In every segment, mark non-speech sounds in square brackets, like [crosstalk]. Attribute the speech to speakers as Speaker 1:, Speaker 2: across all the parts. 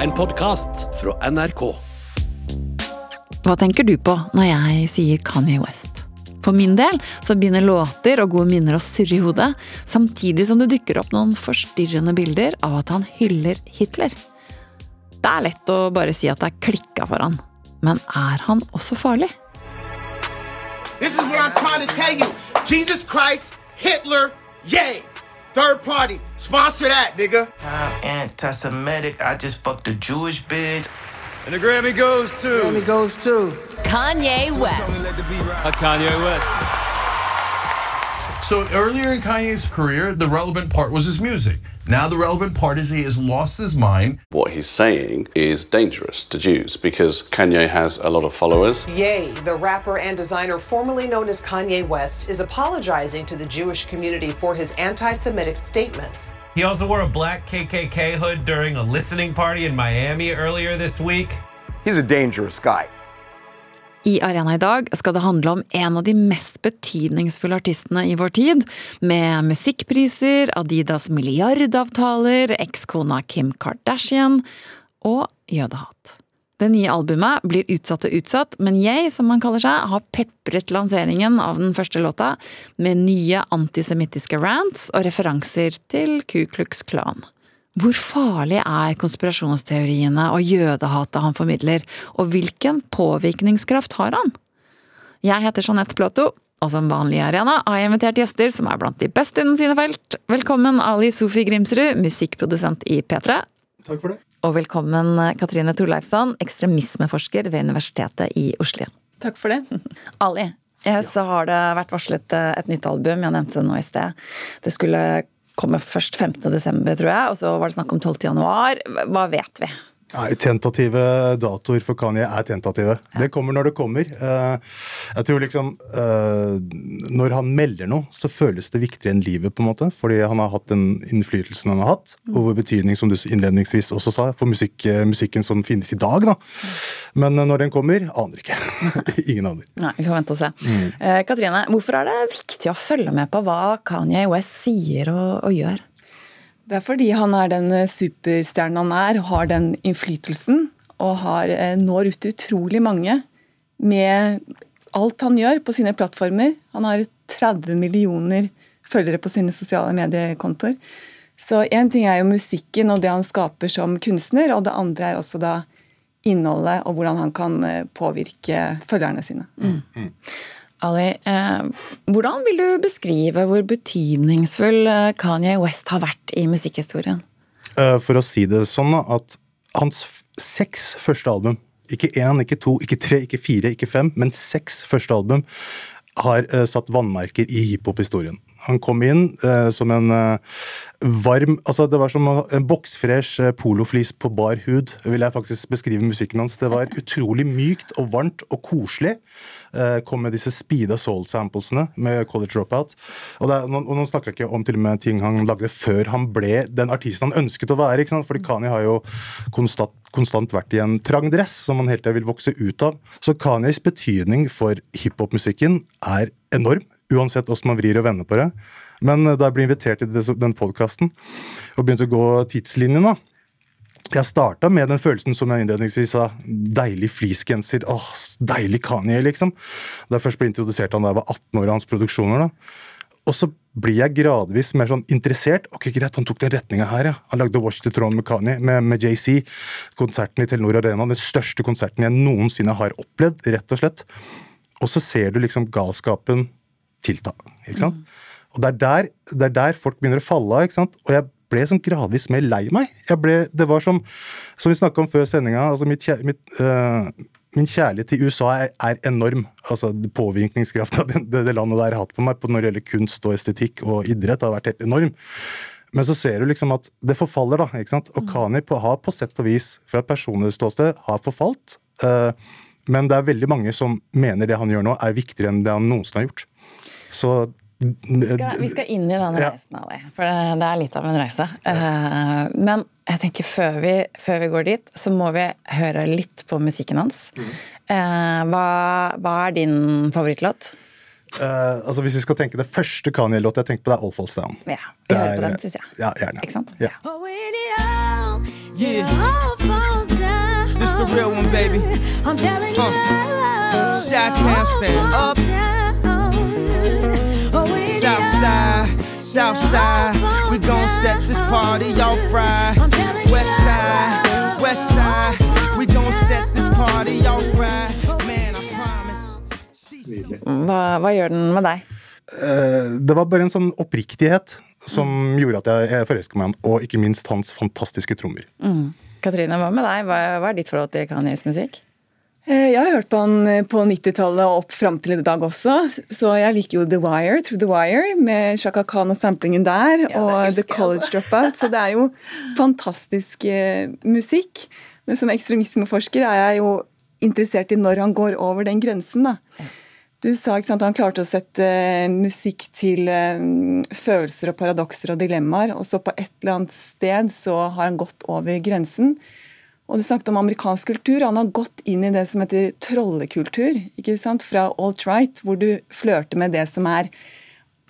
Speaker 1: En podkast fra NRK.
Speaker 2: Hva tenker du på når jeg sier Kanye West? For min del så begynner låter og gode minner å surre i hodet, samtidig som det dukker opp noen forstyrrende bilder av at han hyller Hitler. Det er lett å bare si at det er klikka for han, men er han også farlig?
Speaker 3: This is what I'm trying to tell you. Jesus Christ, Hitler, yay. Third party, sponsor that, nigga.
Speaker 4: I'm anti-Semitic. I just fucked a Jewish bitch.
Speaker 5: And the Grammy goes to
Speaker 6: Grammy goes to
Speaker 7: Kanye West.
Speaker 5: uh, Kanye West.
Speaker 8: So earlier in Kanye's career, the relevant part was his music. Now the relevant part is he has lost his mind.
Speaker 9: what he's saying is dangerous to Jews because Kanye has a lot of followers.
Speaker 10: Yay, the rapper and designer formerly known as Kanye West, is apologizing to the Jewish community for his anti Semitic statements.
Speaker 11: He also wore a black KKK hood during a listening party in Miami earlier this week.
Speaker 3: He's a dangerous guy.
Speaker 2: I Arena i dag skal det handle om en av de mest betydningsfulle artistene i vår tid, med musikkpriser, Adidas milliardavtaler, ekskona Kim Kardashian og jødehat. Det nye albumet blir utsatt og utsatt, men jeg, som han kaller seg, har pepret lanseringen av den første låta med nye antisemittiske rants og referanser til Ku Klux Klan. Hvor farlig er konspirasjonsteoriene og jødehatet han formidler, og hvilken påvirkningskraft har han? Jeg heter Jeanette Plato, og som vanlig i Arena har jeg invitert gjester som er blant de beste innen sine felt. Velkommen Ali Sofi Grimsrud, musikkprodusent i P3.
Speaker 6: Takk for det.
Speaker 2: Og velkommen Katrine Torleifsson, ekstremismeforsker ved Universitetet i Oslo.
Speaker 7: Takk for det. [laughs]
Speaker 2: Ali, eh, så har det vært varslet eh, et nytt album, jeg nevnte det nå i sted. Det skulle komme først 15. desember, tror jeg, og så var det snakk om 12. januar. Hva vet vi?
Speaker 6: Nei, Tentative datoer for Kanye er tentative. Det kommer når det kommer. Eh, Jeg tror liksom eh, Når han melder noe, så føles det viktigere enn livet, på en måte. Fordi han har hatt den innflytelsen han har hatt, og hvor betydning, som du innledningsvis også sa, for musikk, eh, musikken som finnes i dag. da. Men eh, når den kommer, aner ikke. [laughs] Ingen aner.
Speaker 2: Nei, Vi får vente og se. Mm. Katrine, hvorfor er det viktig å følge med på hva Kanye West sier og, og gjør?
Speaker 7: Det er fordi han er den eh, superstjernen han er, har den innflytelsen og har, eh, når ut til utrolig mange med alt han gjør på sine plattformer. Han har 30 millioner følgere på sine sosiale mediekontoer. Så én ting er jo musikken og det han skaper som kunstner, og det andre er også da innholdet og hvordan han kan eh, påvirke følgerne sine.
Speaker 2: Ali, eh, hvordan vil du beskrive hvor betydningsfull eh, Kanye West har vært i musikkhistorien?
Speaker 6: Eh, For å si det sånn, at hans seks første album ikke én, ikke to, ikke tre, ikke fire, ikke fem, men seks første album har satt vannmerker i hiphop-historien. Han kom inn eh, som en eh, varm altså Det var som en boksfresh eh, poloflis på bar hud, vil jeg faktisk beskrive musikken hans. Det var utrolig mykt og varmt og koselig. Eh, kom med disse speeda soul-samplesene med College Dropout. Og, er, og nå snakker jeg ikke om til og med ting han lagde før han ble den artisten han ønsket å være. ikke sant? Fordi Kani har jo konstant, konstant vært i en trang dress som han hele tida vil vokse ut av. Så Kanyes betydning for hiphop-musikken er enorm, uansett hvordan man vrir og vender på det. Men eh, da jeg ble invitert til den podkasten og begynte å gå tidslinjen, da jeg starta med den følelsen som jeg innledningsvis sa. Deilig fleecegenser. Deilig Kanye, liksom. Da jeg først ble introdusert han da jeg var 18 år og hans produksjoner. da. Og så blir jeg gradvis mer sånn interessert. Ok, greit, han tok den retninga her, ja. Han lagde Watch the Throne med Kanye, med, med JC. Konserten i Telenor Arena. Den største konserten jeg noensinne har opplevd, rett og slett. Og så ser du liksom galskapen tilta. ikke sant? Og det er, der, det er der folk begynner å falle av. ikke sant? Og jeg ble sånn gradvis mer lei meg. Jeg ble, det var som som vi snakka om før sendinga, altså mitt, mitt, øh, min kjærlighet til USA er, er enorm. altså Påvirkningskrafta det, det, det landet der har hatt på meg på når det gjelder kunst og estetikk og idrett, har vært helt enorm. Men så ser du liksom at det forfaller, da. ikke sant? Og Kani på, har på sett og vis, fra et personlig ståsted, har forfalt. øh, men det er veldig mange som mener det han gjør nå, er viktigere enn det han noensinne har gjort. Så
Speaker 2: Vi skal, vi skal inn i
Speaker 6: Ja.
Speaker 2: reisen, Ali, for det, det er litt av en reise. Eh, men jeg tenker før vi, før vi går dit, så må vi høre litt på musikken hans. Eh, hva, hva er din favorittlåt?
Speaker 6: Uh, altså Hvis vi skal tenke det første Kanye-låta jeg tenker på, det er All Falls Down.
Speaker 2: Ja,
Speaker 6: Det
Speaker 2: vi hører på
Speaker 6: er-
Speaker 2: den, syns jeg.
Speaker 6: Ja, gjerne.
Speaker 2: Ikke sant?
Speaker 6: Ja.
Speaker 5: Yeah.
Speaker 12: real one, baby.
Speaker 13: I'm telling you.
Speaker 12: Huh. Chi-town stand up. Southside, Southside, we gon' set this party off right. West side, West side, we gon' set this party off right. Man, I promise.
Speaker 2: Hva, hva gjør den med deg?
Speaker 6: Eh, Det var bare en sånn oppriktighet som gjorde at jeg, jeg forelska meg i han, og ikke minst hans fantastiske trommer.
Speaker 2: Mm. Katrine, hva med deg? Hva, hva er ditt forhold til Kanyes musikk?
Speaker 7: Eh, Jeg har hørt på han eh, på 90-tallet og opp fram til i dag også. Så jeg liker jo The Wire, Through the Wire, med Shaka Khan og samplingen der. og The College Dropout. Så det er jo fantastisk eh, musikk. Men som ekstremismeforsker er jeg jo interessert i når han går over den grensen. da. Du sa ikke sant, Han klarte å sette musikk til følelser og paradokser og dilemmaer, og så på et eller annet sted så har han gått over grensen. Og du snakket om amerikansk kultur. Han har gått inn i det som heter trollekultur. ikke sant? Fra alt-right, hvor du flørter med det som er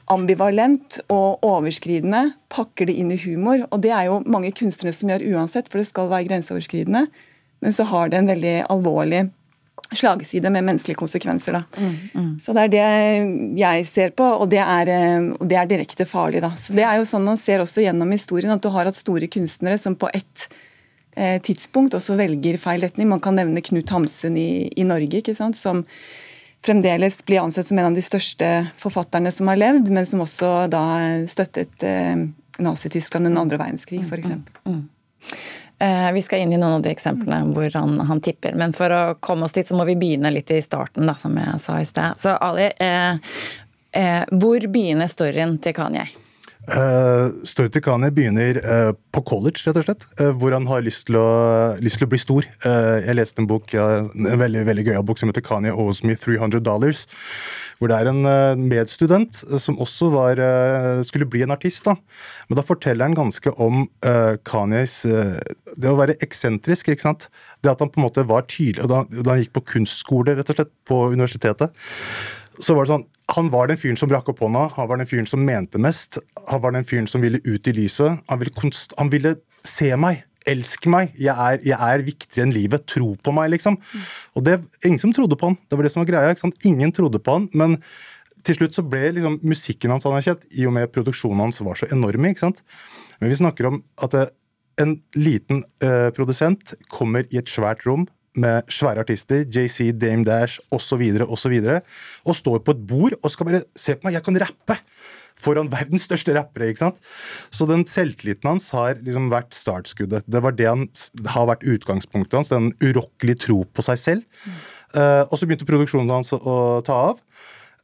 Speaker 7: ambivalent og overskridende. Pakker det inn i humor. Og det er jo mange kunstnere som gjør uansett, for det skal være grenseoverskridende. Men så har det en veldig alvorlig slagside med menneskelige konsekvenser. Da. Så det er det jeg ser på, og det er, eh, det er direkte farlig. Da. Så Det er jo sånn man ser også gjennom historien, at du har hatt store kunstnere som på ett tidspunkt også velger feil retning. Man kan nevne Knut Hamsun i, i Norge, som fremdeles blir ansett som en av de største forfatterne som har levd, men som også da støttet eh, Nazi-Tyskland under andre verdenskrig, f.eks.
Speaker 2: Eh, Vi skal inn i noen av de eksemplene hvor han, han tipper, men for å komme oss dit, så må vi begynne litt i starten, da, som jeg sa i sted. Så Ali, eh, eh, hvor begynner storyen til Kanye?
Speaker 6: Uh, Story Kanye begynner uh, på college, rett og slett, uh, hvor han har lyst til å, lyst til å bli stor. Eh, jeg leste en bok, en veldig, veldig gøyal bok som heter Kanye Owes Me 300 Dollars. Hvor det er en eh, medstudent eh, som også var, eh, skulle bli en artist. da. Men da forteller han ganske om Kanyes eh, Det å være eksentrisk. ikke sant? Det at han på en måte var tydelig Da, da han gikk på kunstskole, rett og slett, på universitetet, så var det sånn han var den fyren som rakk opp hånda, han var den fyren som mente mest. Han var den fyren som ville ut i lyset. Han ville, han ville se meg, elske meg. Jeg er, jeg er viktigere enn livet. Tro på meg, liksom. Og det ingen som trodde på han. Det var det som var greia. ikke sant? Ingen trodde på han. Men til slutt så ble liksom musikken hans anerkjent, i og med produksjonen hans var så enorm. ikke sant? Men vi snakker om at en liten uh, produsent kommer i et svært rom med svære artister, JC, Dame Dash osv., osv., og og står på et bord og skal bare Se på meg, jeg kan rappe! Foran verdens største rappere. ikke sant? Så den selvtilliten hans har liksom vært startskuddet. Det var det han har vært utgangspunktet hans, den urokkelige tro på seg selv. Eh, og så begynte produksjonen hans å ta av.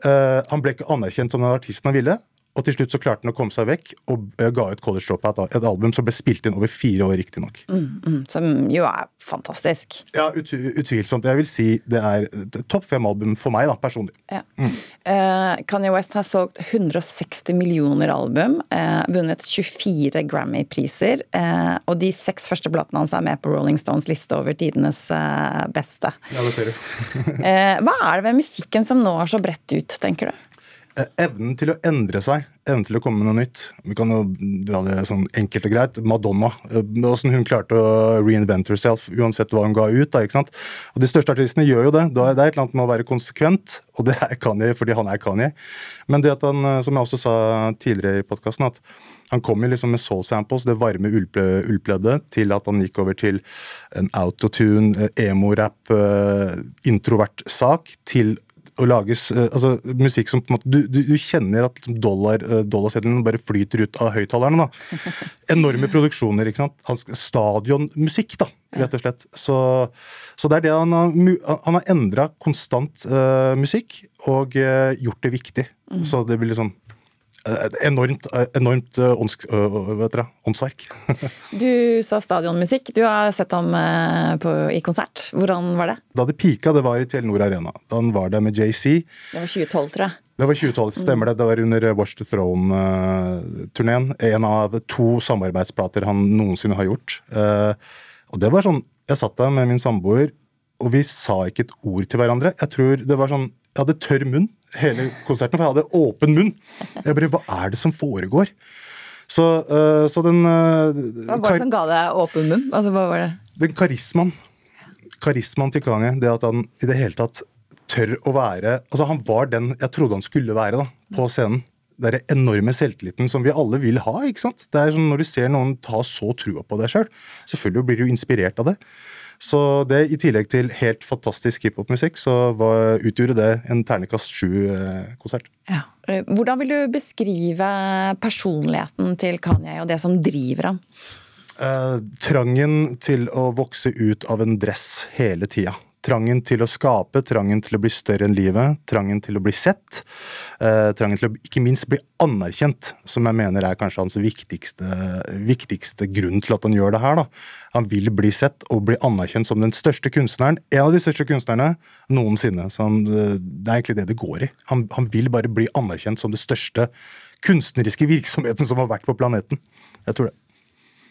Speaker 6: Uh, han ble ikke anerkjent som den artisten han ville. Og til slutt så klarte han å komme seg vekk og eh, ga ut College Dropout, et album som ble spilt inn over fire år, riktignok.
Speaker 2: Mm, mm, som jo er fantastisk.
Speaker 6: Ja, ut, utvilsomt. Jeg vil si det er topp fem-album for meg, da, personlig.
Speaker 2: Ja. Eh, Kanye West har solgt 160 millioner album, eh, vunnet 24 Grammy-priser, eh, og de seks første platene hans er med på Rolling Stones liste over tidenes beste.
Speaker 6: Ja, det ser du.
Speaker 2: Eh, hva er det ved musikken som når så bredt ut, tenker du?
Speaker 6: Eh, Evnen til å endre seg, evnen til å komme med noe nytt. Vi kan jo dra det sånn enkelt og greit. Madonna. eh, Åssen hun klarte å reinvent herself uansett hva hun ga ut. da, ikke sant? Og De største artistene gjør jo det. Det er et eller annet med å være konsekvent, og det er Kanye fordi han er Kanye. Men det at han, eh, som jeg også sa tidligere i podkasten, at han kom jo liksom med soul samples, det varme ullple- ullpleddet, til at han gikk over til en autotune, emo-rap, introvert sak, til å lage eh, altså, musikk som på en måte Du, du, du kjenner at liksom dollar, eh, dollarseddelen bare flyter ut av høyttalerne. [laughs] Enorme produksjoner. ikke sant? Stadionmusikk, da, rett og slett. Så, så det er det han har Han har endra konstant uh, musikk og uh, gjort det viktig. Så det blir liksom eh, et enormt, eh, enormt eh, dere, åndsverk. [laughs]
Speaker 2: Du sa stadionmusikk. Du har sett ham eh, på, i konsert. Hvordan var det?
Speaker 6: Da det pika, det var i Telenor Arena. Da han var der med JC.
Speaker 2: Det var 2012, tror jeg.
Speaker 6: Det var 2012, stemmer det. Det var under Watch the Throne-turneen. En av to samarbeidsplater han noensinne har gjort. Eh, Og det var sånn Jeg satt der med min samboer, og vi sa ikke et ord til hverandre. Jeg tror det var sånn Jeg hadde tørr munn hele konserten, for jeg hadde åpen munn. Jeg bare Hva er det som foregår? Så, uh, så den, uh,
Speaker 2: Hva var det som ga deg åpen munn? Altså, hva var det?
Speaker 6: den karismaen karismaen til Kanye, det at han i det hele tatt tør å være Altså, han var den jeg trodde han skulle være da, på scenen. Den enorme selvtilliten som vi alle vil ha. ikke sant? Det er sånn Når du ser noen ta så trua på deg sjøl, selv, selvfølgelig blir du inspirert av det. Så det, i tillegg til helt fantastisk hiphopmusikk, så var, utgjorde det en ternekast sju-konsert.
Speaker 2: Ja. Hvordan vil du beskrive personligheten til Kanye og det som driver ham?
Speaker 6: Eh, trangen til å vokse ut av en dress hele tida. Trangen til å skape, trangen til å bli større enn livet, trangen til å bli sett. Eh, trangen til å ikke minst bli anerkjent, som jeg mener er kanskje hans viktigste, viktigste grunn til at han gjør det her. Da. Han vil bli sett og bli anerkjent som den største kunstneren, en av de største kunstnerne noensinne. Han, eh, det er egentlig det det går i. Han, han vil bare bli anerkjent som det største kunstneriske virksomheten som har vært på planeten. Jeg tror det.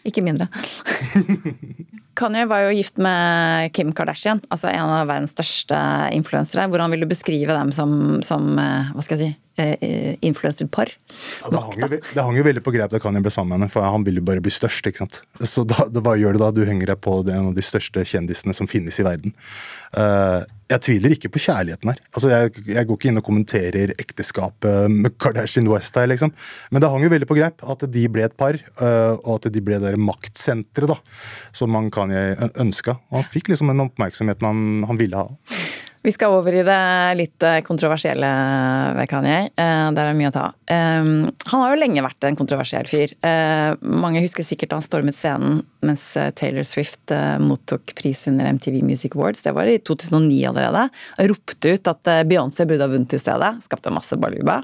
Speaker 2: Ikke mindre. [laughs] Kanye var jo gift med Kim Kardashian, altså en av verdens største influensere. Hvordan vil du beskrive dem som, som eh, hva skal jeg si, eh, influenserpar?
Speaker 6: Ja, det, hang jo, det hang jo veldig på greip da Kanye ble sammen med henne, for han ville jo bare bli størst. ikke sant? Så da, hva gjør du da? Du henger deg på en av de største kjendisene som finnes i verden. Uh, jeg tviler ikke på kjærligheten her. Altså, jeg, jeg, går ikke inn og kommenterer ekteskapet med Kardashian West her, liksom. Men det hang jo veldig på greip at de ble et par, uh, og at de ble det maktsenteret da, som man Kanye ønska. Og han fikk liksom den oppmerksomheten han, han ville ha.
Speaker 2: Vi skal over i det litt eh, kontroversielle ved Kanye. Eh, der er mye å ta. Han har jo lenge vært en kontroversiell fyr. Mange husker sikkert han stormet scenen mens Taylor Swift mottok pris under MTV Music Awards. Det var i 2009 allerede. Han Ropte ut at Beyoncé burde ha vunnet i stedet. Skapte masse baluba.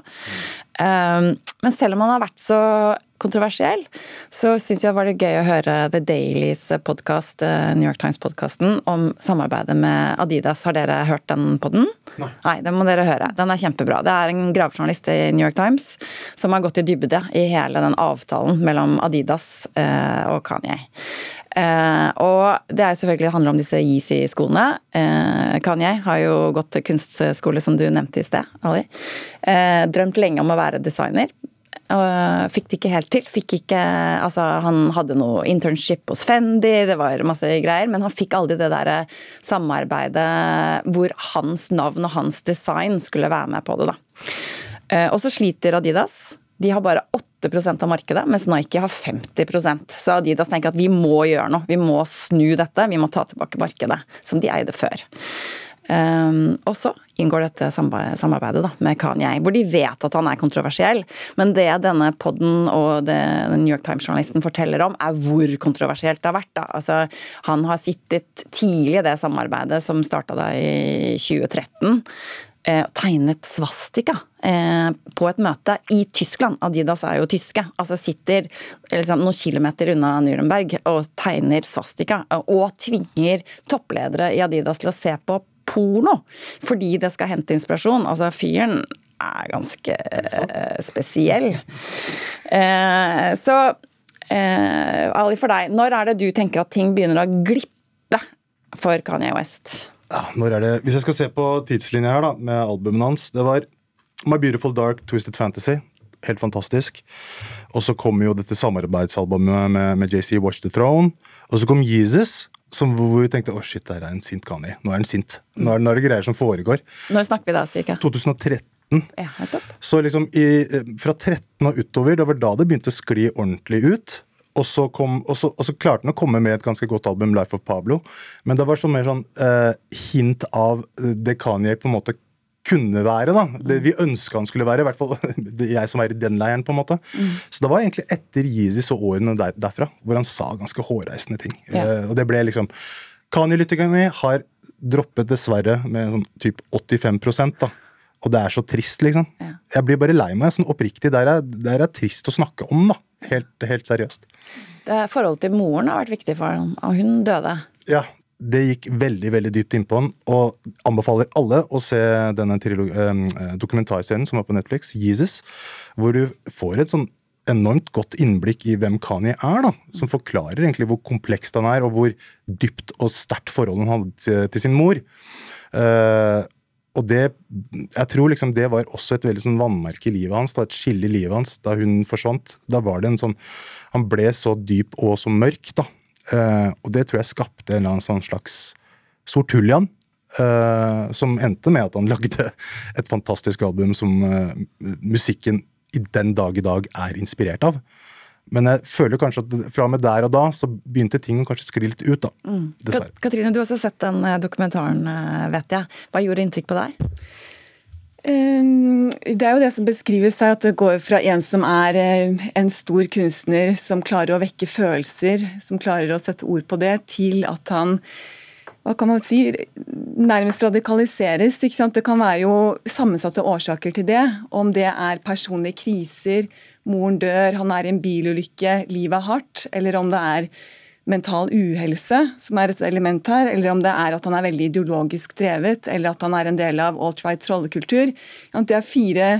Speaker 2: Men selv om han har vært så kontroversiell, så syns jeg var det gøy å høre The Dailies podkast, eh, New York Times-podkasten, om samarbeidet med Adidas. Har dere hørt den podden? Nei. Nei, den må dere høre. Den er kjempebra. Det er en gravejournalist i New York Times som har gått i dybde i hele den avtalen mellom Adidas eh, og Kanye. Eh, og det er jo selvfølgelig det handler om disse Yeezy-skoene. Eh, Kanye har jo gått til kunstskole, som du nevnte i sted, Ali. Eh, drømt lenge om å være designer. Og fikk det ikke helt til. Fikk ikke, altså, han hadde noe internship hos Fendi, det var masse greier, men han fikk aldri det der samarbeidet hvor hans navn og hans design skulle være med på det. da. Eh, og så sliter Adidas. De har bare 8% av markedet, mens Nike har 50% Så Adidas tenker at vi må gjøre noe. Vi må snu dette. Vi må ta tilbake markedet, som de eide før. Um, og så inngår dette samarbeidet da, med Kanye, hvor de vet at han er kontroversiell. Men det denne podden og det New York Times-journalisten forteller om, er hvor kontroversielt det har vært. Da. Altså, han har sittet tidlig i det samarbeidet som starta i 2013 og tegnet svastika eh, på et møte i Tyskland. Adidas er jo tyske. altså Sitter liksom, noen kilometer unna Nürnberg og tegner svastika. Og tvinger toppledere i Adidas til å se på porno fordi det skal hente inspirasjon. Altså, fyren er ganske uh, spesiell. Uh, så uh, Ali, for deg, når er det du tenker at ting begynner å glippe for Kanye West?
Speaker 6: Ja, når er det Hvis jeg skal se på tidslinja her, da, med albumene hans Det var My Beautiful Dark Twisted Fantasy. Helt fantastisk. Og så kom jo dette samarbeidsalbumet med, med JC Watch the Throne. Og så kom Jesus, som, hvor vi tenkte å shit, der er en sint Kani. Nå er han sint. Nå er, nå er det greier som foregår.
Speaker 2: Når snakker vi da, cirka?
Speaker 6: 2013.
Speaker 2: Ja,
Speaker 6: så liksom i, fra 13 og utover, det var da det begynte å skli ordentlig ut. Og så, kom, og, så, og så, klarte han å komme med et ganske godt album, 'Life of Pablo'. Men det var så mer sånn eh, hint av det Kanye på en måte kunne være. da. Det vi ønska han skulle være. I hvert fall [laughs] jeg som er i den leiren. på en måte. Mm. Så det var egentlig etter Yeezys og årene der, derfra hvor han sa ganske hårreisende ting. Ja. Uh, og det ble liksom Kanye-lytterne mi har droppet dessverre med sånn typ 85% da. Og det er så trist, liksom. Ja. Jeg blir bare lei meg. sånn Oppriktig. Det er, det er trist å snakke om, da. Helt, helt seriøst.
Speaker 2: Forholdet til moren har vært viktig for ham, og hun døde.
Speaker 6: Ja, det gikk veldig veldig dypt innpå den, og anbefaler alle å se denne eh, dokumentarserien som var på Netflix, Jesus, hvor du får et sånn enormt godt innblikk i hvem Kanye er, da, som forklarer egentlig hvor komplekst han er, og hvor dypt og sterkt forholdet han hadde til sin mor. Uh, og det jeg tror liksom det var også et veldig sånn vannmerke i livet hans, da, et skille i livet hans da hun forsvant. Da var det en sånn Han ble så dyp og så mørk, da. Uh, og det tror jeg skapte en eller annen sånn slags Sort Huljan, eh, som endte med at han lagde et fantastisk album som eh, musikken i den dag i dag er inspirert av. Men jeg føler kanskje at fra og med der og da så begynte ting å kanskje skli litt ut, da.
Speaker 2: Mm.
Speaker 6: Dessverre.
Speaker 2: Kat- Katrine, du har også sett den dokumentaren, vet jeg. Hva gjorde inntrykk på deg?
Speaker 7: Um, Det er jo det som beskrives her, at det går fra en som er eh, en stor kunstner, som klarer å vekke følelser, som klarer å sette ord på det, til at han hva kan man si, nærmest radikaliseres. ikke sant? Det kan være jo sammensatte årsaker til det. Om det er personlige kriser, moren dør, han er i en bilulykke, livet er hardt, eller om det er mental uhelse, som er et element her, eller om det er at han er veldig ideologisk drevet, eller at han er en del av alt-right trollekultur. Det er fire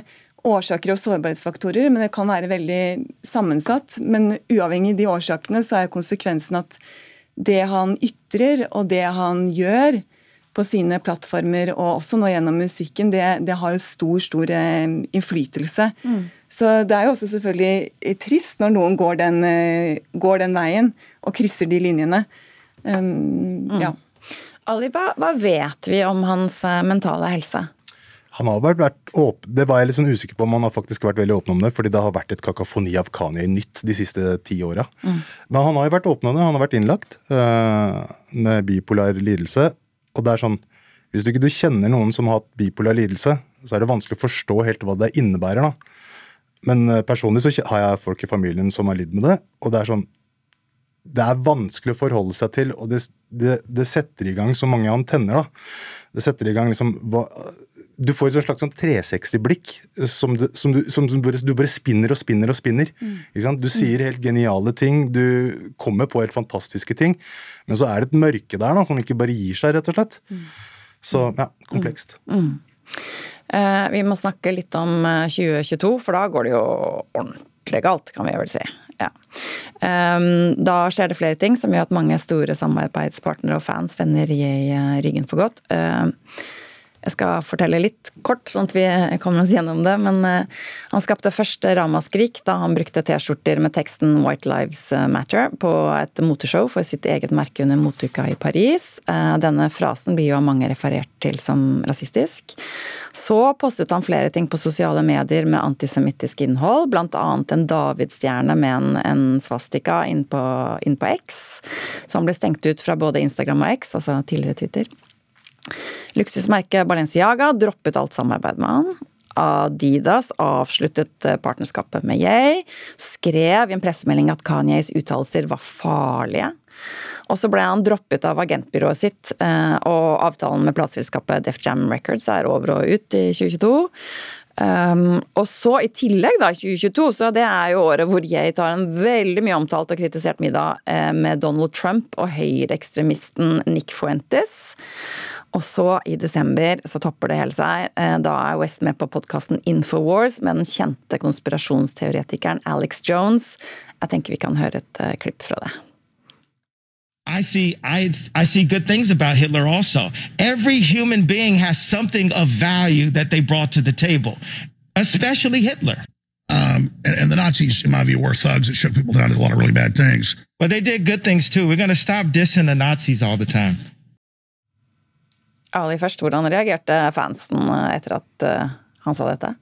Speaker 7: årsaker og sårbarhetsfaktorer, men det kan være veldig sammensatt. Men uavhengig av de årsakene, så er konsekvensen at det han ytrer og det han gjør på sine plattformer, og også nå gjennom musikken, det, det har jo stor, stor innflytelse. innflytelse. Så det er jo også selvfølgelig eh, trist når noen går den, eh, går den veien og krysser de linjene. Um, ja.
Speaker 2: Ali, hva, hva vet vi om hans eh, mentale helse?
Speaker 6: Han har vært, vært åpen, Det var jeg litt sånn usikker på om han har faktisk vært veldig åpen om det, fordi det har vært et kakafoni av Kanye nytt de siste ti åra. Men han har jo vært åpen om det. Han har vært innlagt eh, med bipolar lidelse. Og det er sånn Hvis du ikke du kjenner noen som har hatt bipolar lidelse, så er det vanskelig å forstå helt hva det innebærer. da. Men eh, personlig så har jeg folk i familien som har lidd med det, og det er sånn det er vanskelig å forholde seg til, og det, det, det setter i gang så mange antenner. da. Det setter i gang liksom hva, Du får et sånn slags sånn 360-blikk som, du, som, du, som du, bare, du bare spinner og spinner og spinner. Sant? Du sier helt geniale ting, du kommer på helt fantastiske ting, men så er det et mørke der da, som ikke bare gir seg, rett og slett. Så ja, komplekst.
Speaker 2: Mm. Eh, vi må snakke litt om eh, 2022, for da går det jo ordentlig galt, kan vi vel si. Ja. Um, da skjer det flere ting som gjør at mange store samarbeidspartnere og fans vender i eh, ryggen for godt. Jeg skal fortelle litt kort, sånn at vi kommer oss gjennom det. Men eh, han skapte først ramaskrik da han brukte T-skjorter med teksten 'White Lives Matter' på et moteshow for sitt eget merke under moteuka i Paris. Eh, Denne frasen blir jo av mange referert til som rasistisk. Så postet han flere ting på sosiale medier med antisemittisk innhold, annet en davidsstjerne med en, en svastika inn på, inn på X, som ble stengt ut fra både Instagram og X, altså tidligere Twitter. Luksusmerket Balenciaga droppet alt samarbeid med han. Adidas avsluttet eh, partnerskapet med Yay. Skrev i en pressemelding at Kanyes uttalelser var farlige. Og så ble han droppet av agentbyrået sitt, eh, og avtalen med plateselskapet Def Jam Records er over og ut i 2022. Um, og så i tillegg, da, 2022, så det er jo året hvor jeg tar en veldig mye omtalt og kritisert middag eh, med Donald Trump og høyreekstremisten Nick Fuentes. Og så i desember så topper det hele seg. Eh, Da er West med på podkasten Infowars med den kjente konspirasjonsteoretikeren Alex Jones. Jeg tenker vi kan høre et eh, klipp fra det.
Speaker 13: I see I I see good things about Hitler also. Every human being has something of value that they brought to the table, especially Hitler.
Speaker 14: Um, and, and the Nazis, in my view, were thugs that shook people down, did a lot of really bad things.
Speaker 13: But they did good things too. We're going to stop dissing the Nazis all the time.
Speaker 2: Ali først, hvordan reagerte fansen eh, etter at eh, han sa dette?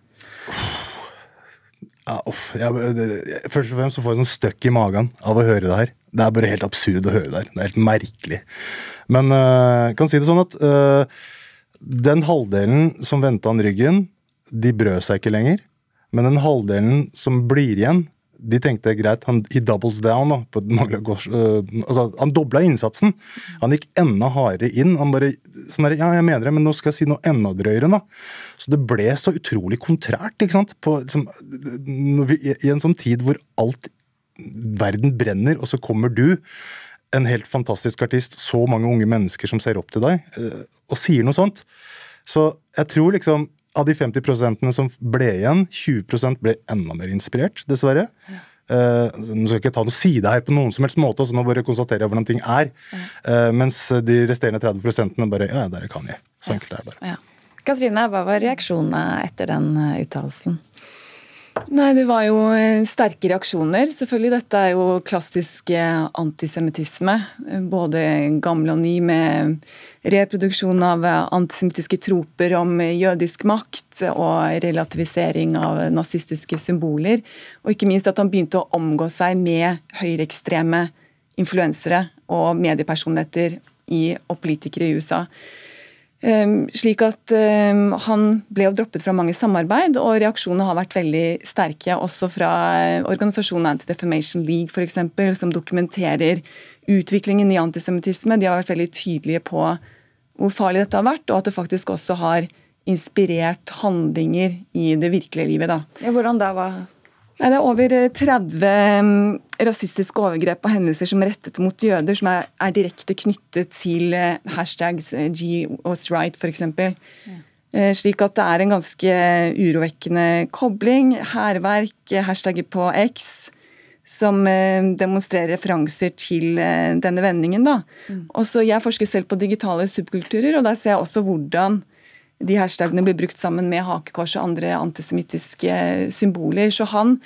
Speaker 6: Ja, uff, jeg, det, først og fremst så får jeg sånn støkk i magen av å høre det her. Det er bare helt absurd å høre det her. Det er helt merkelig. Men jeg jeg kan si det sånn at uh, den halvdelen som vendte han ryggen, de brød seg ikke lenger. Men den halvdelen som blir igjen, de tenkte greit, han he doubles down. Da, et manglet øh, altså, han dobla innsatsen. Han gikk enda hardere inn. Han bare sånn der, Ja, jeg mener det, men nå skal jeg si noe enda drøyere, da. Så det ble så utrolig kontrært, ikke sant. På, som, når vi, I en sånn tid hvor alt verden brenner, og så kommer du, en helt fantastisk artist, så mange unge mennesker som ser opp til deg, uh, og sier noe sånt. Så jeg tror liksom av de 50% som ble igjen, 20 ble enda mer inspirert, dessverre. Uh, nå skal jeg ikke ta noe side her på noen som helst måte, så nå bare konstaterer jeg hvordan ting er. Eh, mens de resterende 30% bare Ja, der er Kanye. Så enkelt er det bare.
Speaker 2: Ja. Katrine, hva var reaksjonene etter den eh, uttalelsen?
Speaker 7: Nei, Det var jo eh, sterke reaksjoner. Selvfølgelig, Dette er jo klassisk eh, antisemittisme. Både gammel og ny, med reproduksjon av eh, antisemittiske troper om jødisk makt og relativisering av nazistiske symboler. Og ikke minst at han begynte å omgå seg med høyreekstreme influensere og mediepersonligheter og politikere i USA. Um, slik at um, Han ble jo droppet fra mange samarbeid, og reaksjonene har vært veldig sterke. Også fra uh, organisasjonen Anti-Defamation League, for eksempel, som dokumenterer utviklingen i antisemittisme. De har vært veldig tydelige på hvor farlig dette har vært, og at det faktisk også har inspirert handlinger i det virkelige livet. Da.
Speaker 2: Ja, hvordan da? Hva
Speaker 7: det er over 30 eh, mm, rasistiske overgrep og hendelser som er rettet mot jøder, som er, er direkte knyttet til eh, hashtags eh, G was right, f.eks. Ja. Slik at det er en ganske urovekkende kobling. Hærverk, hashtagger på X, som demonstrerer referanser til denne vendingen. Da. Mm. Også jeg forsker selv på digitale subkulturer, og der ser jeg også hvordan de hashtagene blir brukt sammen med hakekors og andre antisemittiske symboler. Så han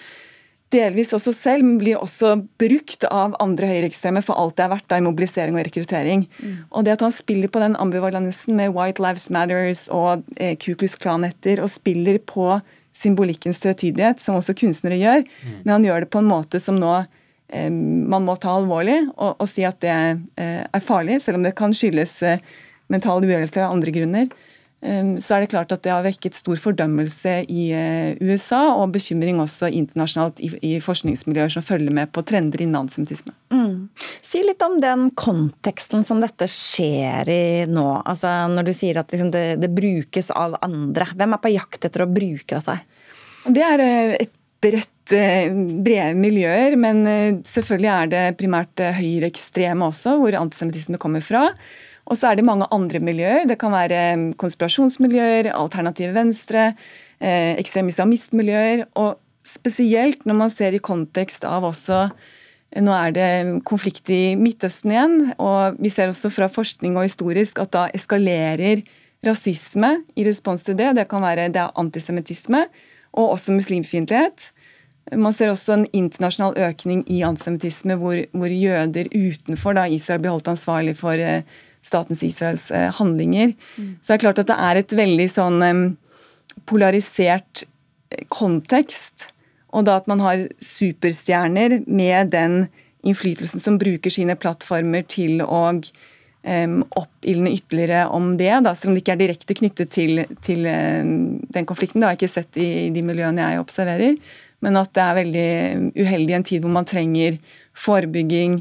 Speaker 7: delvis også selv, men blir også brukt av andre høyreekstreme for alt det er verdt da, i mobilisering og rekruttering. Mm. Og det at han spiller på den ambivalensen med White Lives Matters og eh, Kuklus Klan-etter, og spiller på symbolikkens tvetydighet, som også kunstnere gjør, mm. men han gjør det på en måte som nå eh, man må ta alvorlig og, og si at det eh, er farlig, selv om det kan skyldes eh, mental uhelelse av andre grunner. Ehm, så er det klart at det har vekket stor fordømmelse i eh, USA, og bekymring også internasjonalt i, forskningsmiljøer som følger med på trender innen antisemittisme. Mm.
Speaker 2: Si litt om den konteksten som dette skjer i nå. Altså Når du sier at liksom det, det, brukes av andre. Hvem er på jakt etter å bruke dette?
Speaker 7: Det er eh, et bredt eh, brede miljøer, men selvfølgelig er det primært høyreekstreme også, hvor antisemittisme kommer fra. Og så er det mange andre miljøer. Det kan være mm, konspirasjonsmiljøer, alternative venstre, eh, ekstreme islamistmiljøer. Og spesielt når man ser i kontekst av også eh, Nå er det konflikt i Midtøsten igjen, og vi ser også fra forskning og historisk at da eskalerer rasisme i respons til det. Det kan være det er antisemittisme og også muslimfiendtlighet. Man ser også en internasjonal økning i antisemittisme, hvor, hvor, jøder utenfor da Israel blir holdt ansvarlig for eh, statens Israels eh, handlinger. Mm. Så det er klart at det er et veldig sånn polarisert eh, kontekst. Og da at man har superstjerner med den innflytelsen som bruker sine plattformer til å um, oppildne ytterligere om det, da, selv om det ikke er direkte knyttet til, til um, den konflikten. Det har jeg ikke sett i, i de miljøene jeg observerer. Men at det er veldig uheldig i en tid hvor man trenger forebygging,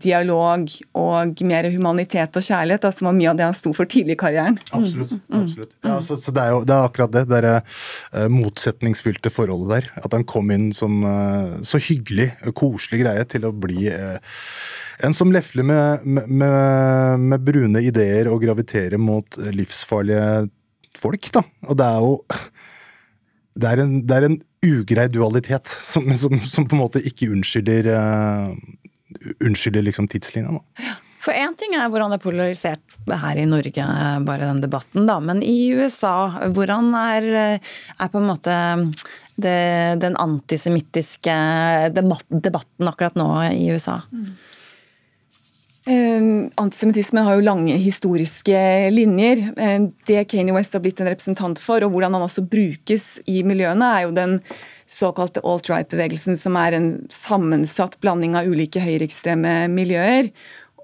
Speaker 7: dialog og mer humanitet og kjærlighet, som var mye av det han sto for tidlig i karrieren.
Speaker 6: Absolutt. Mm. absolutt. Ja, så, så det, er jo, det er akkurat det, det der, uh, motsetningsfylte forholdet der. At han kom inn som uh, så hyggelig, koselig greie til å bli uh, en som lefler med, med, med, brune ideer og graviterer mot livsfarlige folk, da. Og det er jo Det er en, det er en ugrei dualitet som, som, som, på en måte ikke unnskylder unnskylder liksom tidslinja. da.
Speaker 2: Ja. For én ting er hvordan det er polarisert her i Norge, bare den debatten, da. Men i USA, hvordan er, er på en måte det, den antisemittiske debatten akkurat nå i USA? Mm.
Speaker 7: Uh, antisemittisme har jo lange historiske linjer. Uh, det Kanye West har blitt en representant for, og hvordan han også brukes i miljøene, er jo den såkalte alt-right-bevegelsen, som er en sammensatt blanding av ulike høyreekstreme miljøer.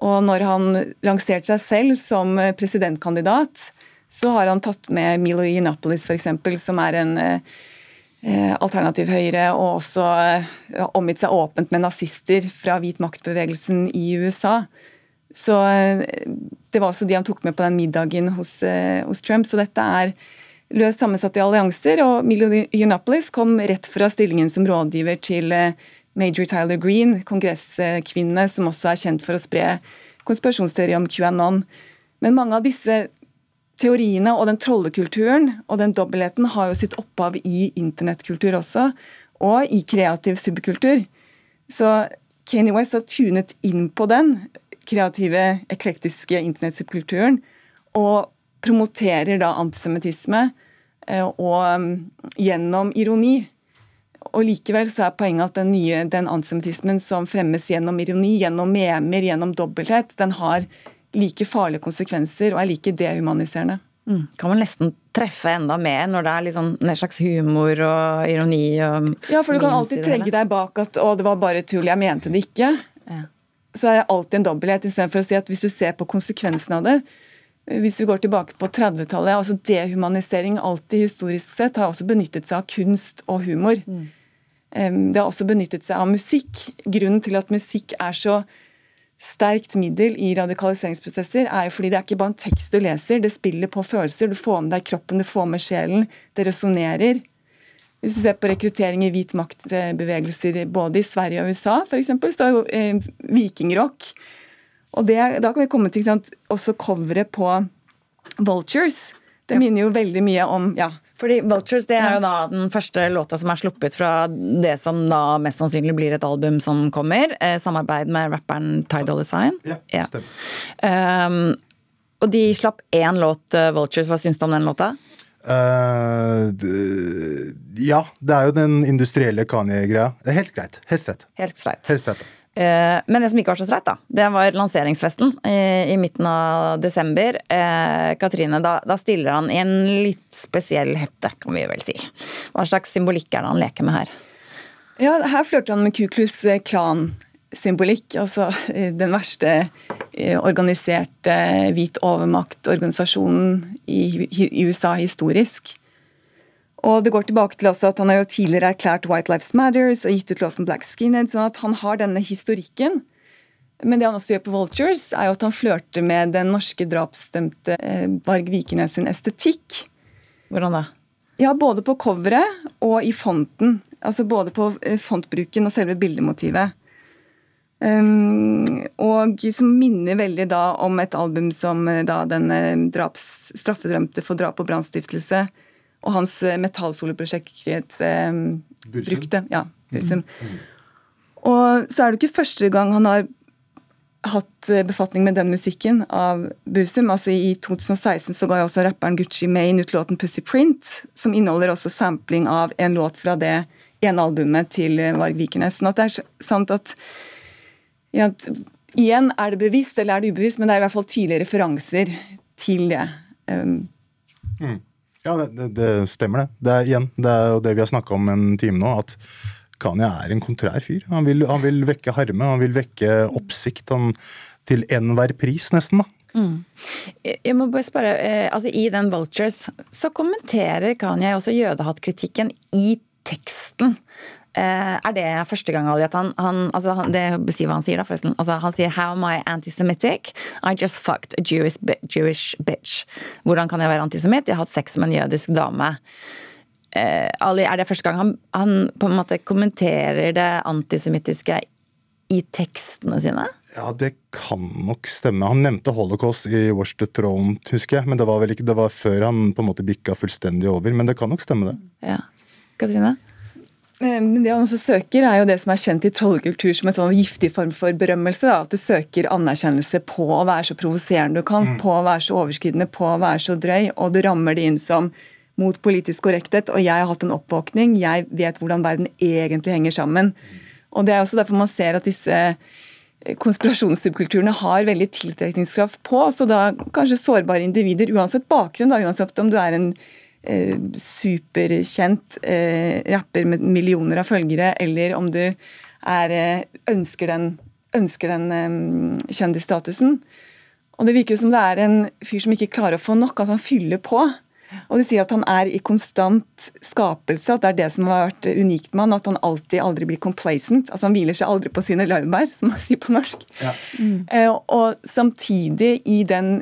Speaker 7: Og når han lanserte seg selv som presidentkandidat, så har han tatt med Milo Yiannopoulos f.eks., som er en eh, alternativ høyre, og også eh, omgitt seg åpent med nazister fra hvit maktbevegelsen i USA. Så eh, Det var også de han tok med på den middagen hos, eh, hos Trump. Så dette er løst sammensatte allianser. Og Milo Yiannopoulos kom rett fra stillingen som rådgiver til eh, Major Tyler Green, kongresskvinne som også er kjent for å spre konspirasjonsteori om QAnon. Men mange av disse teoriene og den trollekulturen og den dobbeltheten har jo sitt opphav i internettkultur også, og i kreativ subkultur. Så Kanye West har tunet inn på den kreative, eklektiske internettsubkulturen, og promoterer da antisemittisme Eh, og mm, gjennom ironi. Og likevel så er poenget at den nye, den antisemittismen som fremmes gjennom ironi, gjennom memer, gjennom dobbelthet, den har like farlige konsekvenser og er like dehumaniserende.
Speaker 2: Mm. Kan man nesten treffe enda mer når det er liksom en slags humor og ironi og
Speaker 7: Ja, for du kan alltid tregge deg bak at 'å, det var bare tull, jeg mente det ikke'.
Speaker 2: Ja.
Speaker 7: Så er det alltid en dobbelthet, istedenfor å si at hvis du ser på konsekvensen av det Hvis vi går tilbake på 30-tallet, altså dehumanisering alltid historisk sett har også benyttet seg av kunst og humor. Det har også benyttet seg av musikk. Grunnen til at musikk er så sterkt middel i radikaliseringsprosesser, er jo fordi det er ikke bare en tekst du leser, det spiller på følelser. Du får med deg kroppen, du får med sjelen. Det resonnerer. Hvis du ser på rekruttering i hvit maktbevegelser både i Sverige og USA, f.eks., står jo eh, vikingrock og det, Da kan vi komme til sant, også coveret på Vultures. Det minner jo veldig mye om ja,
Speaker 2: fordi Vultures det er jo da den første låta som er sluppet fra det som da mest sannsynlig blir et album som kommer. Eh, samarbeid med rapperen Ty Dolla Sign.
Speaker 6: Ja, ja.
Speaker 2: Um, og de slapp én låt, uh, Vultures. Hva syns du om den låta?
Speaker 6: Uh, ja, det er jo den industrielle Kanye-greia. Det Helt greit. Helt streit.
Speaker 2: Helt streit.
Speaker 6: Helt streit.
Speaker 2: Eh, Men det som ikke var så streit, da, det var lanseringsfesten i, midten av desember. Eh, Katrine, da, da stiller han i en litt spesiell hette, kan vi vel si. Hva slags symbolikk er det han leker med her?
Speaker 7: Ja, Her flørter han med Ku Klux Klan-symbolikk. Altså eh, den verste organiserte hvit overmaktorganisasjonen i, i USA historisk. Og det går tilbake til også at Han har jo tidligere erklært White Lives Matters og gitt ut låten Black Skinhead, sånn at han har denne historikken. Men det han også gjør på Vultures, er jo at han flørter med den norske drapsdømte eh, Varg Vikernes sin estetikk.
Speaker 2: Hvordan da?
Speaker 7: Ja, Både på coveret og i fonten. Altså Både på eh, fontbruken og selve bildemotivet. Um, og som minner veldig da om et album som eh, da den draps, for drap og brannstiftelse og hans eh, metallsoloprosjekt eh, brukte. Ja, Bursum. Og så er det ikke første gang han har hatt eh, befatning med den musikken av Bursum. Altså I 2016 så ga jo også rapperen Gucci Maine ut låten 'Pussy Print', som inneholder også sampling av en låt fra det ene albumet til eh, Varg Vikernes. Sånn at det er sant at, ja, at Igjen, er det bevisst eller er det ubevisst, men det er i hvert fall tydelige referanser til det. Um,
Speaker 6: Mm. Ja, det, det, det stemmer det. Det er igjen, det er jo det vi har snakka om en time nå, at Kanye er en kontrær fyr. Han vil, han vil vekke harme, han vil vekke oppsikt han, til enhver pris, nesten. da.
Speaker 2: Mm. Jeg må bare spørre, eh, altså I den Vultures så kommenterer Kanye også jødehattkritikken i teksten. Eh, er det første gang at han, han, altså han Det sier hva han sier, da, forresten. Altså, han sier 'How am I antisemitic? I just fucked a Jewish, Jewish bitch'. Hvordan kan jeg være antisemitt? Jeg har hatt sex med en jødisk dame. Eh, Ali, er det første gang han, han på en måte kommenterer det antisemittiske i tekstene sine?
Speaker 6: Ja, det kan nok stemme. Han nevnte holocaust i Watch the Throne, husker jeg. Men det var vel ikke, det var før han på en måte bikka fullstendig over. Men det kan nok stemme, det.
Speaker 2: Ja. Katrine?
Speaker 7: Men Det han også søker, er jo det som er kjent i trollkultur som en sånn giftig form for berømmelse. Da. At du søker anerkjennelse på å være så provoserende du kan,
Speaker 6: Mm.
Speaker 7: på å være så overskridende, på å være så drøy, og du rammer det inn som mot politisk korrekthet. Og jeg har hatt en oppvåkning, jeg vet hvordan verden egentlig henger sammen. Og Det er også derfor man ser at disse eh, konspirasjonssubkulturene har veldig tiltrekningskraft på så da kanskje sårbare individer, uansett bakgrunn. da, Uansett om du er en eh, superkjent eh, rapper med millioner av følgere, eller om du er, eh, ønsker den, ønsker den eh, kjendisstatusen. Og Det virker som det er en fyr som ikke klarer å få nok. altså Han fyller på. Og de sier at han er i konstant skapelse, at det er det som har vært unikt med han, at han alltid aldri blir complacent. altså Han hviler seg aldri på sine laurbær, som man sier på norsk. Eh, og samtidig i den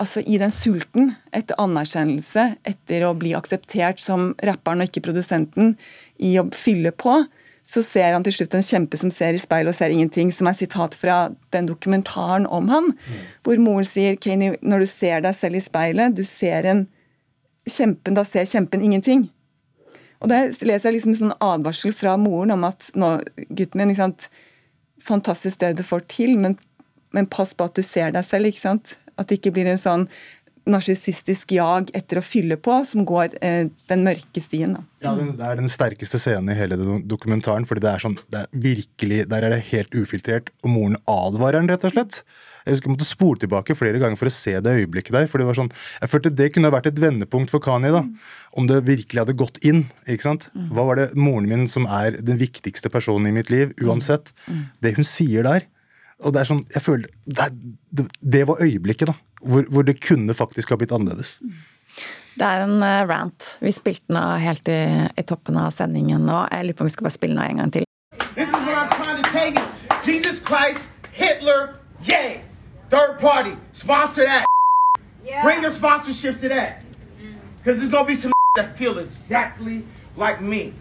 Speaker 7: altså i den sulten etter anerkjennelse, etter å bli akseptert som rapperen og ikke produsenten, i å fylle på, så ser han til slutt en kjempe som ser i speilet og ser ingenting, som er sitat fra den dokumentaren om han, hvor moren sier Kani, når du ser deg selv i speilet, du ser en kjempen, da ser kjempen ingenting. Og Der leser jeg liksom en sånn advarsel fra moren om at nå, gutten min, ikke sant, fantastisk det du får til, men, men pass på at du ser deg selv. ikke sant? At det ikke blir en sånn narsissistisk jag etter å fylle på, som går eh, den mørke stien. Da.
Speaker 6: Ja, Det er den sterkeste scenen i hele dokumentaren. fordi det er sånn, det er virkelig, Der er det helt ufiltrert, og moren advarer den, rett og slett. Jeg husker jeg måtte spole tilbake flere ganger for å se det øyeblikket der. for det var sånn, Jeg følte det kunne vært et vendepunkt for Kanye, da. Om det virkelig hadde gått inn. ikke sant? Hva var det moren min, som er den viktigste personen i mitt liv, uansett, det hun sier der og det er sånn, jeg føler, det, det, var øyeblikket da, hvor, hvor, det kunne faktisk ha blitt annerledes.
Speaker 2: Det er en uh, rant. Vi spilte den av helt i, i, toppen av sendingen nå. Jeg lurer på om vi skal bare spille den av en gang til.
Speaker 3: Jesus Christ, Hitler, yay! Third party, sponsor that. Yeah. Bring your sponsorships to that. Because there's going to be some [laughs] that feel exactly like me.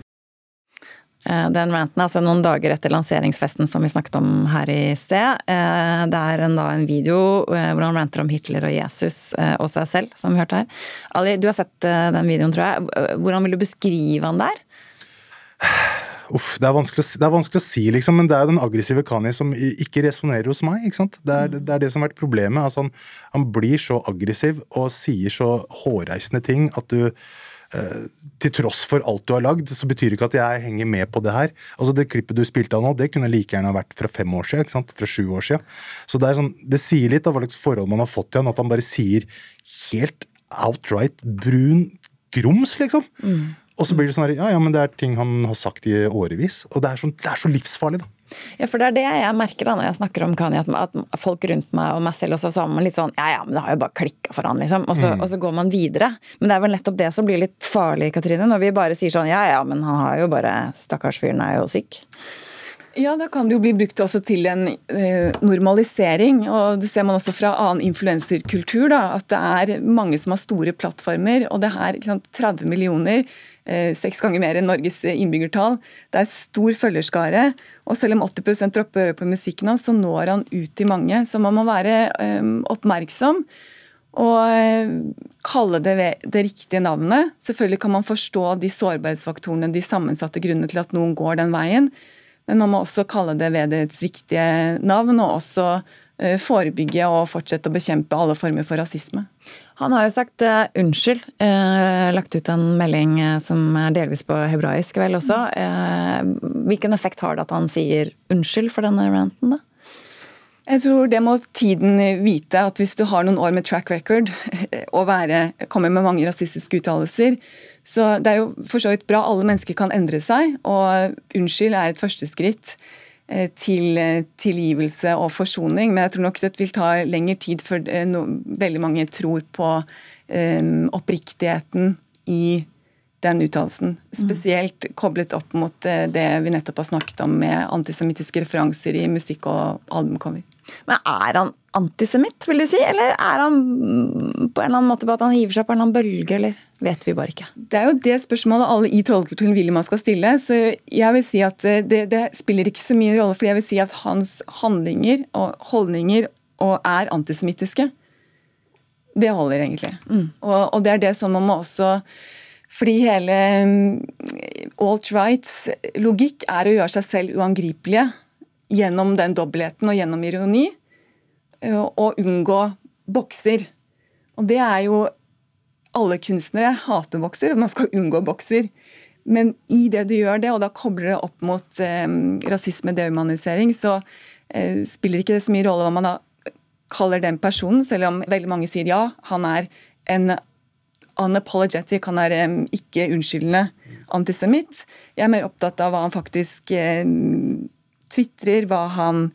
Speaker 2: Eh, den ranten altså noen dager etter lanseringsfesten som vi snakket om her i sted. Eh, det er en, da en video eh, hvor han ranter om Hitler og Jesus og seg selv, som vi hørte her. Ali, du har sett den videoen, tror jeg. Hvordan vil du beskrive han der?
Speaker 6: Uff, det er, vanskelig, det er vanskelig å si, liksom, men det er jo den aggressive Kani som ikke resonnerer hos meg. ikke sant? Det er, det er det som har vært problemet. Altså, han, han blir så aggressiv og sier så hårreisende ting at du til tross for alt du har lagd, så betyr det ikke at jeg henger med på det her. Altså Det klippet du spilte av nå, det kunne like gjerne vært fra fem år siden. ikke sant? Fra sju år siden. Så det, er sånn, det sier litt av hva slags forhold man har fått til han, at han bare sier helt outright brun grums, liksom. Mm. Og så blir det sånn her, ja, ja, men det er ting han har sagt i årevis. Og det er, sånn, det er så livsfarlig, da.
Speaker 2: Ja, for det er det jeg merker da når jeg snakker om Kanye, at, folk rundt meg og meg selv også så har man litt sånn Ja ja, men det har jo bare klikka for han, liksom. Og så, mm. og så, går man videre. Men det er vel nettopp det som blir litt farlig, Katrine, når vi bare sier sånn Ja ja, men han har jo bare Stakkars fyren er jo syk.
Speaker 7: Ja, da kan det jo bli brukt også til en eh, normalisering. og Det ser man også fra annen influenserkultur. At det er mange som har store plattformer. Og det her, sant, 30 millioner seks ganger mer enn Norges innbyggertall. Det er stor følgerskare. Og selv om 80 dropper på musikken hans, så når han ut til mange. Så man må være um, oppmerksom og kalle det det riktige navnet. Selvfølgelig kan man forstå de sårbarhetsfaktorene, de sammensatte grunnene til at noen går den veien. Men man må også kalle det ved dets riktige navn, og også forebygge og fortsette å bekjempe alle former for rasisme.
Speaker 2: Han har jo sagt uh, unnskyld. Uh, lagt ut en melding uh, som er delvis på hebraisk vel også. hvilken effekt har det at han sier unnskyld for denne ranten, da?
Speaker 7: Jeg tror det må tiden vite, at hvis du har noen år med track record [laughs] og være, kommer med mange rasistiske uttalelser, så det er jo for så vidt bra. Alle mennesker kan endre seg, og unnskyld er et første skritt. Eh, til eh, tilgivelse og forsoning. Men jeg tror nok det vil ta lengre tid før eh, no, veldig mange tror på um, oppriktigheten i den uttalelsen. Mm. Spesielt koblet opp mot det vi nettopp har snakket om med antisemittiske referanser i musikk og albumcover.
Speaker 2: Men er han antisemitt, vil du si? Eller er han på en eller annen måte på at han hiver seg på en eller annen bølge, eller vet vi bare ikke?
Speaker 7: Det er jo det spørsmålet alle i trollkulturen vil man skal stille. Så jeg vil si at det, det, spiller ikke så mye rolle, for jeg vil si at hans handlinger og holdninger og er antisemittiske. Det holder egentlig. Mm. Og, og, det er det som man må også fordi hele mm, alt-rights logikk er å gjøre seg selv uangripelige gjennom den dobbeltheten og gjennom ironi, eh, unngå bokser. Og det er jo Alle kunstnere hater bokser, og man skal unngå bokser. Men i det du gjør det, og da kobler det opp mot eh, rasisme, dehumanisering, så eh, spiller ikke det så mye rolle hva man da kaller den personen, selv om veldig mange sier ja, han er en unapologetic, han er eh, ikke unnskyldende antisemitt. Jeg er mer opptatt av hva han faktisk eh, tvitrer, hva han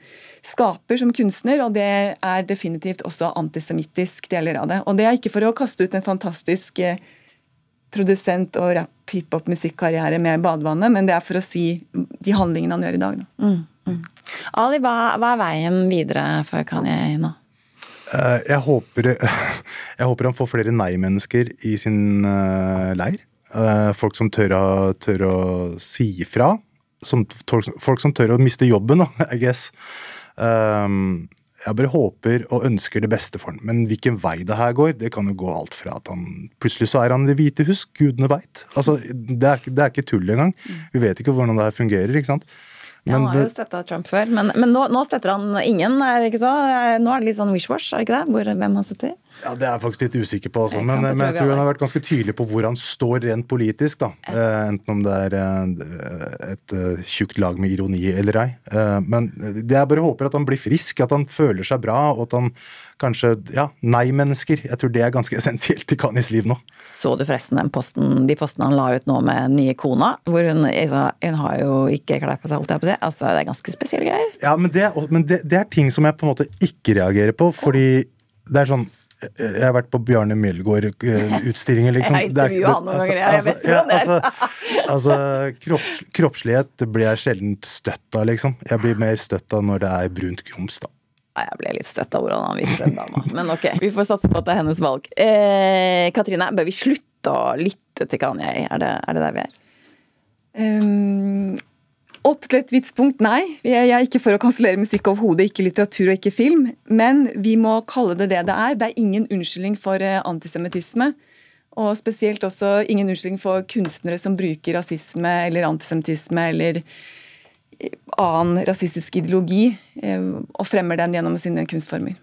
Speaker 7: skaper som kunstner, og det er definitivt også antisemittisk deler av det. Og det er ikke for å kaste ut en fantastisk eh, produsent- og rap-hiphop-musikkarriere med badevannet, men det er for å si de handlingene han gjør i dag. Mm, mm.
Speaker 2: Ali, hva, hva, er veien videre for Kanye nå?
Speaker 6: Uh, jeg, håper, [laughs] jeg håper han får flere nei-mennesker i sin uh, leir. Uh, folk som tør å, tør å si ifra som, folk som tør å miste jobben, da, [laughs] I guess. Um, jeg bare håper og ønsker det beste for han. Men hvilken vei det her går, det kan jo gå alt fra at han Plutselig så er han i Det hvite hus. Gudene veit. Altså, det, det er ikke tull engang. Vi vet ikke hvordan det her fungerer. ikke sant?
Speaker 2: Ja, han har jo støtta Trump før, men, men nå, nå støtter han ingen, er det ikke så? Nå er det litt sånn wish-wash, er det ikke det? Hvor, hvem han støtter?
Speaker 6: Ja, Det er jeg faktisk litt usikker på. Også. Men,
Speaker 2: sant,
Speaker 6: men jeg tror han har vært ganske tydelig på hvor han står rent politisk. da. Eh, enten om det er eh, et eh, tjukt lag med ironi eller ei. Eh, men jeg bare håper at han blir frisk, at han føler seg bra, og at han kanskje Ja, nei-mennesker. Jeg tror det er ganske essensielt i Kanis liv nå.
Speaker 2: Så du forresten den posten, de postene han la ut nå med nye kona? Hvor hun, altså, hun har jo ikke klær på seg, holdt jeg på å si. Altså, det er ganske spesielle greier.
Speaker 6: Ja, Men, det, men det, det er ting som jeg på en måte ikke reagerer på, fordi det er sånn jeg har vært på Bjarne Melgaard-utstillinger, [laughs] liksom.
Speaker 2: Jeg
Speaker 6: Det er-
Speaker 2: intervjuet han noen ganger, jeg vet
Speaker 6: ja,
Speaker 2: om det.
Speaker 6: altså, altså, kropps, kroppslighet blir jeg sjelden støtt av, liksom. Jeg blir mer støtt av når det er brunt grums, da.
Speaker 2: Jeg ble litt støtt av hvordan han viste den dama. Men ok, vi får satse på at det er hennes valg. Eh, Katrine, bør vi slutte å lytte til Kanye? Er det, er det der vi er?
Speaker 7: Um, opp til et visst punkt, nei. Jeg er ikke for å kansellere musikk overhodet, ikke litteratur og ikke film. Men vi må kalle det det det er. Det er ingen unnskyldning for eh, antisemittisme. Og spesielt også ingen unnskyldning for kunstnere som bruker rasisme eller antisemittisme eller annen rasistisk ideologi eh, og fremmer den gjennom sine kunstformer.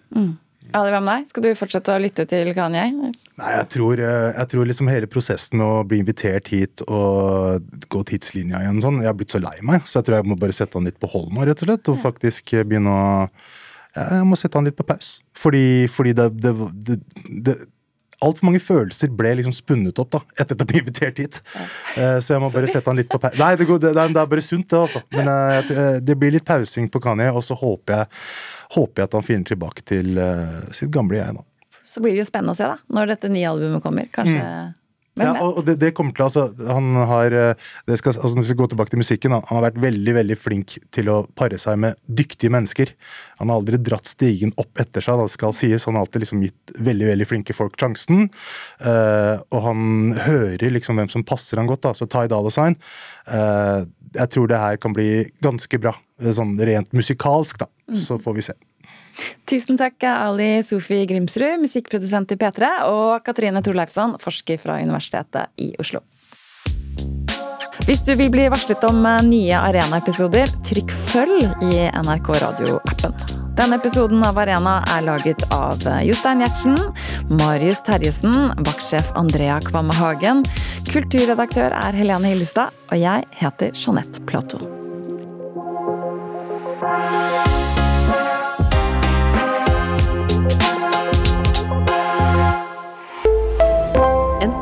Speaker 2: Ja, det var med deg. Skal du fortsette å lytte til Kanye?
Speaker 6: Nei, jeg tror, eh, jeg tror liksom hele prosessen med å bli invitert hit og gå tidslinja igjen sånn, jeg har blitt så lei meg, så jeg tror jeg må bare sette han litt på hold nå, rett og slett. Og faktisk begynne å Jeg må sette han litt på pause. Fordi, fordi det, det, det, det Altfor mange følelser ble liksom spunnet opp da, etter at jeg ble invitert hit. Ja. Så jeg må bare sette han litt på pause. Nei, det, går, det, det er bare sunt, det, altså. Men eh, eh, det blir litt pausing på Kanye, og så håper jeg, håper jeg at han finner tilbake til eh, sitt gamle jeg nå.
Speaker 2: Så blir det jo spennende å se, da. Når dette nye albumet kommer. Kanskje Hvem
Speaker 6: Ja, og det, det kommer til altså, Han har eh, det skal, altså Hvis vi går tilbake til musikken, han, han har vært veldig veldig flink til å pare seg med dyktige mennesker. Han har aldri dratt stigen opp etter seg, det skal sies. Han har alltid liksom gitt veldig veldig flinke folk sjansen. Uh, og han hører liksom hvem som passer han godt. da, så Ty Dolla Sign. eh, jeg tror det her kan bli ganske bra, sånn rent musikalsk, da. Så får vi se.
Speaker 2: Tusen takk, Ali Sofi Grimsrud, musikkprodusent i P3, og Katrine Torleifsson, forsker fra Universitetet i Oslo. Hvis du vil bli varslet om eh, nye Arena-episoder, trykk følg i NRK Radio-appen. Denne episoden av Arena er laget av eh, Jostein Gjertsen, Marius Terjesen, vaktsjef Andrea Kvamme Hagen, kulturredaktør er Helene Hillestad, og jeg heter Jeanette Platou.